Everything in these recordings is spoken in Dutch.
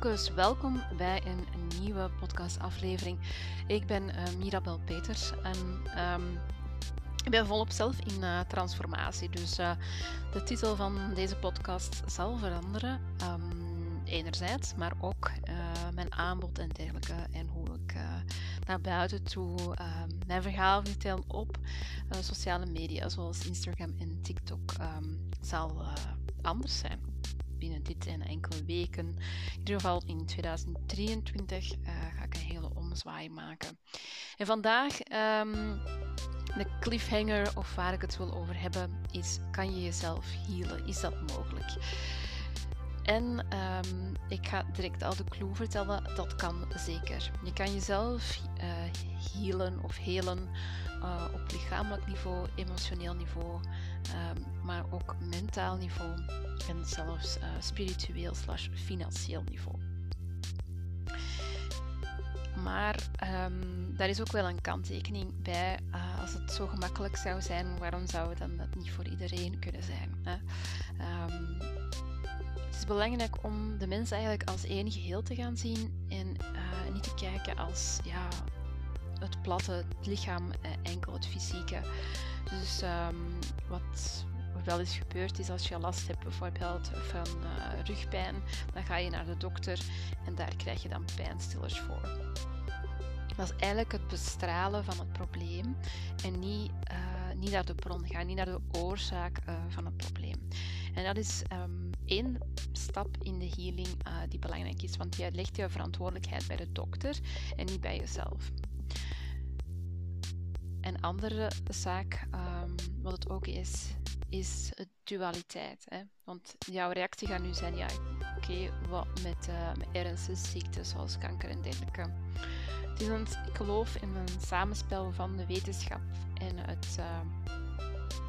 Focus. Welkom bij een nieuwe podcastaflevering. Ik ben uh, Mirabel Peters en um, ik ben volop zelf in uh, transformatie. Dus uh, de titel van deze podcast zal veranderen. Um, enerzijds, maar ook mijn aanbod en dergelijke. En hoe ik naar buiten toe um, mijn verhaal vertel op sociale media, zoals Instagram en TikTok, zal anders zijn binnen dit en enkele weken. In ieder geval in 2023 uh, eh, ga ik een hele omzwaai maken. En vandaag, um, de cliffhanger of waar ik het wil over hebben, is: kan je jezelf healen? Is dat mogelijk? En um, ik ga direct al de clue vertellen, dat kan zeker. Je kan jezelf uh, healen of helen uh, op lichamelijk niveau, emotioneel niveau, um, maar ook mentaal niveau en zelfs uh, spiritueel slash financieel niveau. Maar um, daar is ook wel een kanttekening bij. Als het zo gemakkelijk zou zijn, waarom zou dan dat niet voor iedereen kunnen zijn? Hè? Het is belangrijk om de mens eigenlijk als één geheel te gaan zien en uh, niet te kijken als ja, het platte, het lichaam, uh, enkel het fysieke. Dus um, wat wel eens gebeurd is als je last hebt bijvoorbeeld van uh, rugpijn, dan ga je naar de dokter en daar krijg je dan pijnstillers voor. Dat is eigenlijk het bestralen van het probleem en niet, niet naar de bron gaan, niet naar de oorzaak van het probleem. En dat is um, één stap in de healing uh, die belangrijk is, want je legt je verantwoordelijkheid bij de dokter en niet bij jezelf. Een andere zaak, um, wat het ook is, is dualiteit. Hè? Want jouw reactie gaat nu zijn, ja, oké, wat met, uh, met ernstige ziekten zoals kanker en dergelijke. Het is een, ik geloof in een samenspel van de wetenschap en het, uh,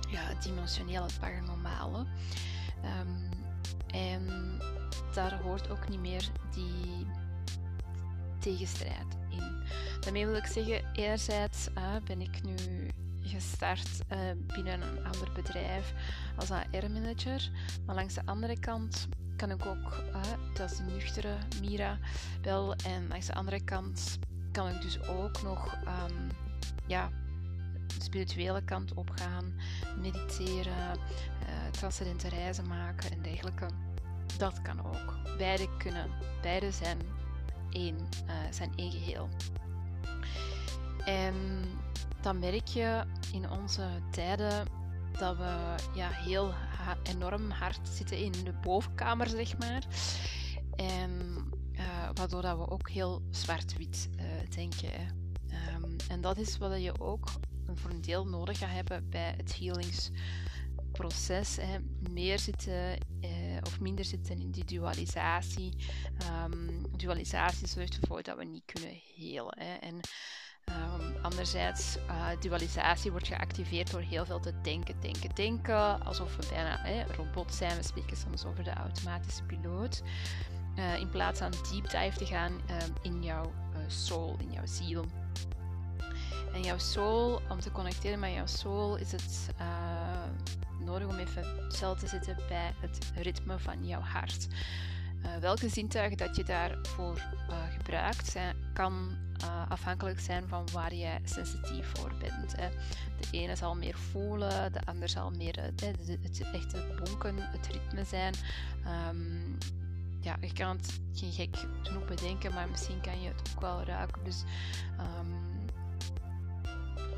ja, het dimensionele, het paranormale. Um, en daar hoort ook niet meer die tegenstrijd in. Daarmee wil ik zeggen, enerzijds uh, ben ik nu gestart uh, binnen een ander bedrijf als HR-manager. Maar langs de andere kant kan ik ook, uh, dat is de nuchtere Mira wel, en langs de andere kant kan ik dus ook nog um, ja, spirituele kant opgaan, mediteren, uh, transcendente reizen maken en dergelijke. Dat kan ook. Beide kunnen. Beide zijn één, uh, zijn één geheel. En dan merk je in onze tijden dat we ja, heel enorm hard zitten in de bovenkamer, zeg maar. En uh, waardoor dat we ook heel zwart-wit denken. Um, en dat is wat je ook voor een deel nodig gaat hebben bij het healingsproces. Hè. Meer zitten uh, of minder zitten in die dualisatie. Um, dualisatie zorgt ervoor dat we niet kunnen helen. Hè. En Um, anderzijds, uh, dualisatie wordt geactiveerd door heel veel te denken, denken, denken. Alsof we bijna robot zijn. We spreken soms over de automatische piloot. Uh, in plaats van deep dive te gaan uh, in jouw uh, soul, in jouw ziel. En jouw soul, om te connecteren met jouw soul, is het nodig om even stil te zitten bij het ritme van jouw hart. welke zintuigen dat je daarvoor gebruikt, zijn, kan uh, afhankelijk zijn van waar je sensitief voor bent. Hè. De ene zal meer voelen, de ander zal meer het, het, bonken, het ritme zijn. Um, ja, je kan het geen gek genoeg bedenken, maar misschien kan je het ook wel ruiken. Dus um,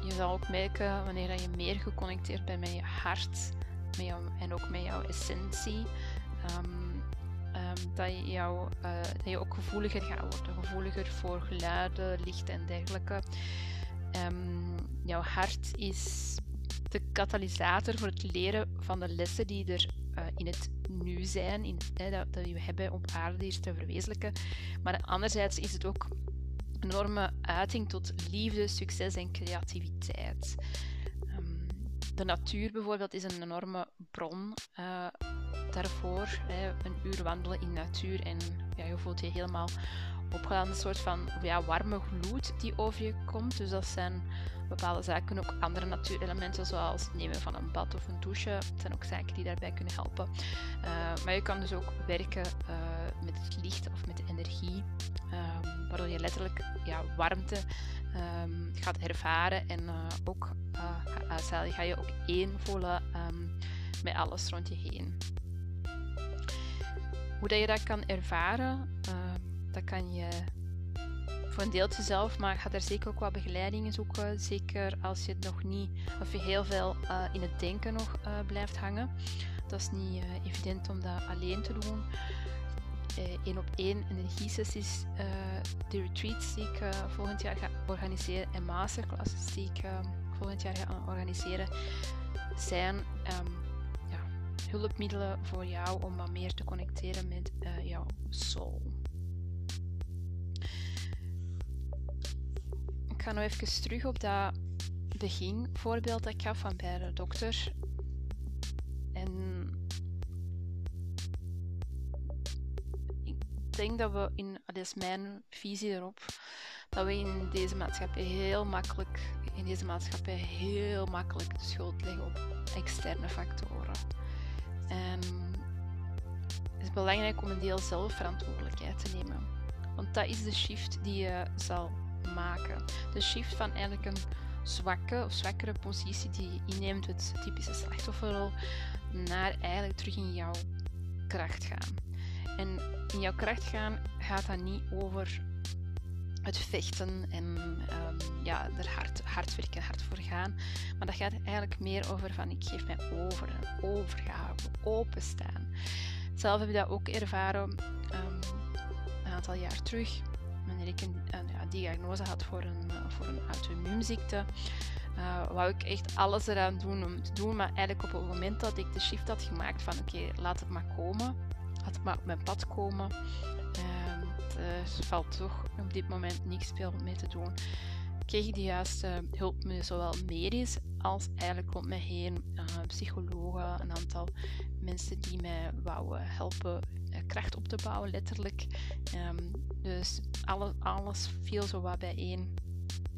je zal ook merken wanneer je meer geconnecteerd bent met je hart met jou, en ook met jouw essentie. Um, um, dat, je jou, uh, dat je ook gevoeliger gaat worden. Gevoeliger voor geluiden, licht en dergelijke. Um, jouw hart is de katalysator voor het leren van de lessen die er uh, in het nu zijn, in, eh, dat, dat we hebben op aarde hier te verwezenlijken. Maar anderzijds is het ook enorme uiting tot liefde, succes en creativiteit. Um, de natuur bijvoorbeeld is een enorme bron uh, daarvoor. Hè, een uur wandelen in natuur en ja, je voelt je helemaal opgeladen soort van ja, warme gloed die over je komt. Dus dat zijn bepaalde zaken, ook andere natuurelementen zoals het nemen van een bad of een douche. Dat zijn ook zaken die daarbij kunnen helpen. Uh, maar je kan dus ook werken uh, met het licht of met de energie, um, waardoor je letterlijk ja, warmte um, gaat ervaren en uh, ook ga je ook één voelen um, met alles rond je heen. Hoe dat je dat kan ervaren, dat kan je voor een deeltje zelf, maar ga daar zeker ook wat begeleidingen zoeken. Zeker als je het nog niet, of je heel veel uh, in het denken nog uh, blijft hangen. Dat is niet uh, evident om dat alleen te doen. Eén op één energiesessies, de retreats die ik volgend jaar ga organiseren en masterclasses die ik volgend jaar ga organiseren, zijn um, ja, hulpmiddelen voor jou om wat meer te connecteren met jouw soul. Ga nog even terug op dat beginvoorbeeld dat ik gaf van bij de dokter. En ik denk dat we in, dat is mijn visie erop, dat we in deze maatschappij heel makkelijk, in deze maatschappij heel makkelijk de schuld leggen op externe factoren. En het is belangrijk om een deel zelfverantwoordelijkheid te nemen. Want dat is de shift die je zal maken. De shift van eigenlijk een zwakke of zwakkere positie die je inneemt, het typische slachtofferrol, naar eigenlijk terug in jouw kracht gaan. En in jouw kracht gaan gaat dat niet over het vechten en um, ja, er hard, hard werken, hard voor gaan. Maar dat gaat eigenlijk meer over van ik geef mij over, overgave, openstaan. Zelf heb ik dat ook ervaren um, een aantal jaar terug wanneer ik een, een diagnose had voor een, uh, voor een auto-immuunziekte, uh, wou ik echt alles eraan doen om te doen. Maar eigenlijk op het moment dat ik de shift had gemaakt van oké, laat het maar komen, laat het maar op mijn pad komen. Er valt toch op dit moment niks veel mee te doen. Kreeg ik de juiste hulp zowel medisch als eigenlijk rond mij heen uh, psychologen, een aantal mensen die mij wouden helpen kracht op te bouwen, letterlijk. Um, dus alle, alles viel zo wat bijeen.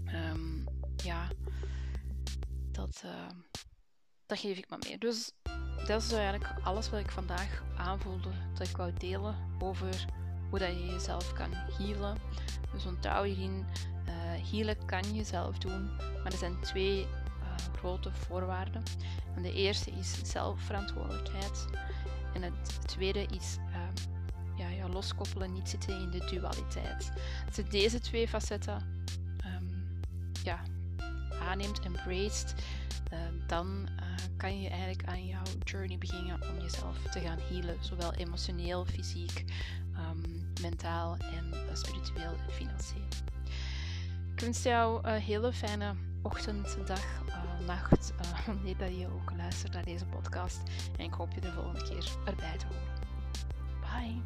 Um, ja, dat, dat geef ik maar mee. Dus dat is eigenlijk alles wat ik vandaag aanvoelde dat ik wou delen over hoe dat je jezelf kan healen. Dus onthoud hierin, uh, healen kan je zelf doen, maar er zijn twee uh, grote voorwaarden. En de eerste is zelfverantwoordelijkheid. En het tweede is ja, ja, loskoppelen, niet zitten in de dualiteit. Als je deze twee facetten um, ja, aanneemt, embraced, uh, dan kan je eigenlijk aan jouw journey beginnen om jezelf te gaan healen, zowel emotioneel, fysiek, um, mentaal en spiritueel en financieel. Ik wens jou een hele fijne ochtend, dag, eh, nacht, uh, wanneer dat je ook luistert naar deze podcast. En ik hoop je de volgende keer erbij te horen. Bye!